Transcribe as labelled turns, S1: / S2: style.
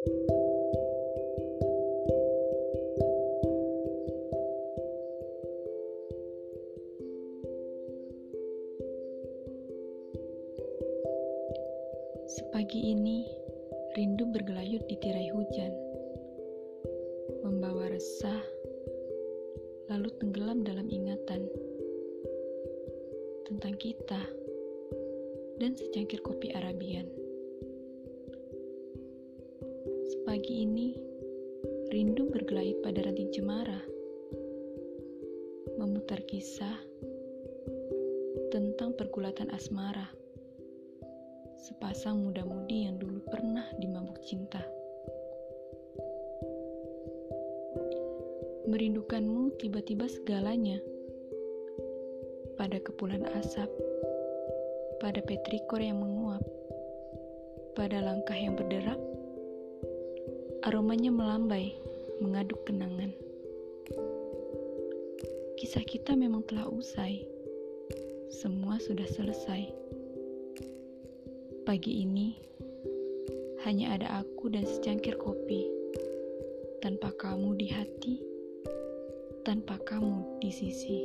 S1: Sepagi ini, rindu bergelayut di tirai hujan, membawa resah, lalu tenggelam dalam ingatan tentang kita dan secangkir kopi Arabian. Sepagi ini, rindu bergelayut pada ranting cemara, memutar kisah tentang pergulatan asmara sepasang muda-mudi yang dulu pernah dimabuk cinta. Merindukanmu tiba-tiba segalanya. Pada kepulan asap, pada petrikor yang menguap, pada langkah yang berderak, aromanya melambai, mengaduk kenangan. Kisah kita memang telah usai. Semua sudah selesai. Pagi ini hanya ada aku dan secangkir kopi. Tanpa kamu di hati, tanpa kamu di sisi.